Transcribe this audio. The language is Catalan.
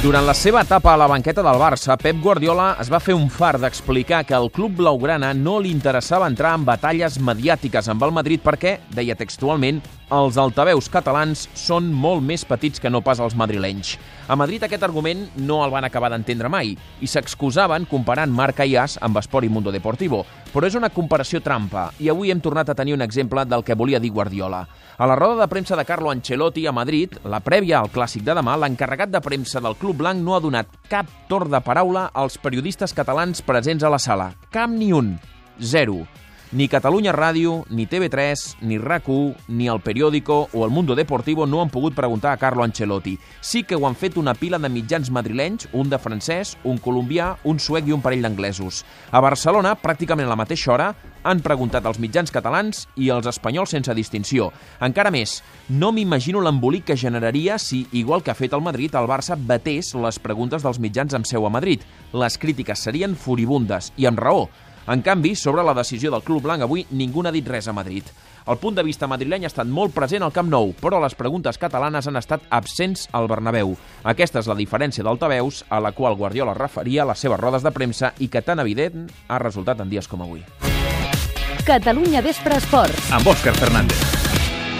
Durant la seva etapa a la banqueta del Barça, Pep Guardiola es va fer un far d'explicar que al club blaugrana no li interessava entrar en batalles mediàtiques amb el Madrid perquè, deia textualment, els altaveus catalans són molt més petits que no pas els madrilenys. A Madrid aquest argument no el van acabar d'entendre mai i s'excusaven comparant Marca i As amb Esport i Mundo Deportivo, però és una comparació trampa i avui hem tornat a tenir un exemple del que volia dir Guardiola. A la roda de premsa de Carlo Ancelotti a Madrid, la prèvia al clàssic de demà, l'encarregat de premsa del Club Blanc no ha donat cap torn de paraula als periodistes catalans presents a la sala. Cap ni un. Zero. Ni Catalunya Ràdio, ni TV3, ni RAC1, ni El Periódico o El Mundo Deportivo no han pogut preguntar a Carlo Ancelotti. Sí que ho han fet una pila de mitjans madrilenys, un de francès, un colombià, un suec i un parell d'anglesos. A Barcelona, pràcticament a la mateixa hora, han preguntat als mitjans catalans i als espanyols sense distinció. Encara més, no m'imagino l'embolic que generaria si, igual que ha fet el Madrid, el Barça batés les preguntes dels mitjans amb seu a Madrid. Les crítiques serien furibundes, i amb raó. En canvi, sobre la decisió del Club Blanc avui ningú n'ha dit res a Madrid. El punt de vista madrileny ha estat molt present al Camp Nou, però les preguntes catalanes han estat absents al Bernabéu. Aquesta és la diferència d'altaveus a la qual Guardiola referia a les seves rodes de premsa i que tan evident ha resultat en dies com avui. Catalunya Vespre Esport. Amb Òscar Fernández.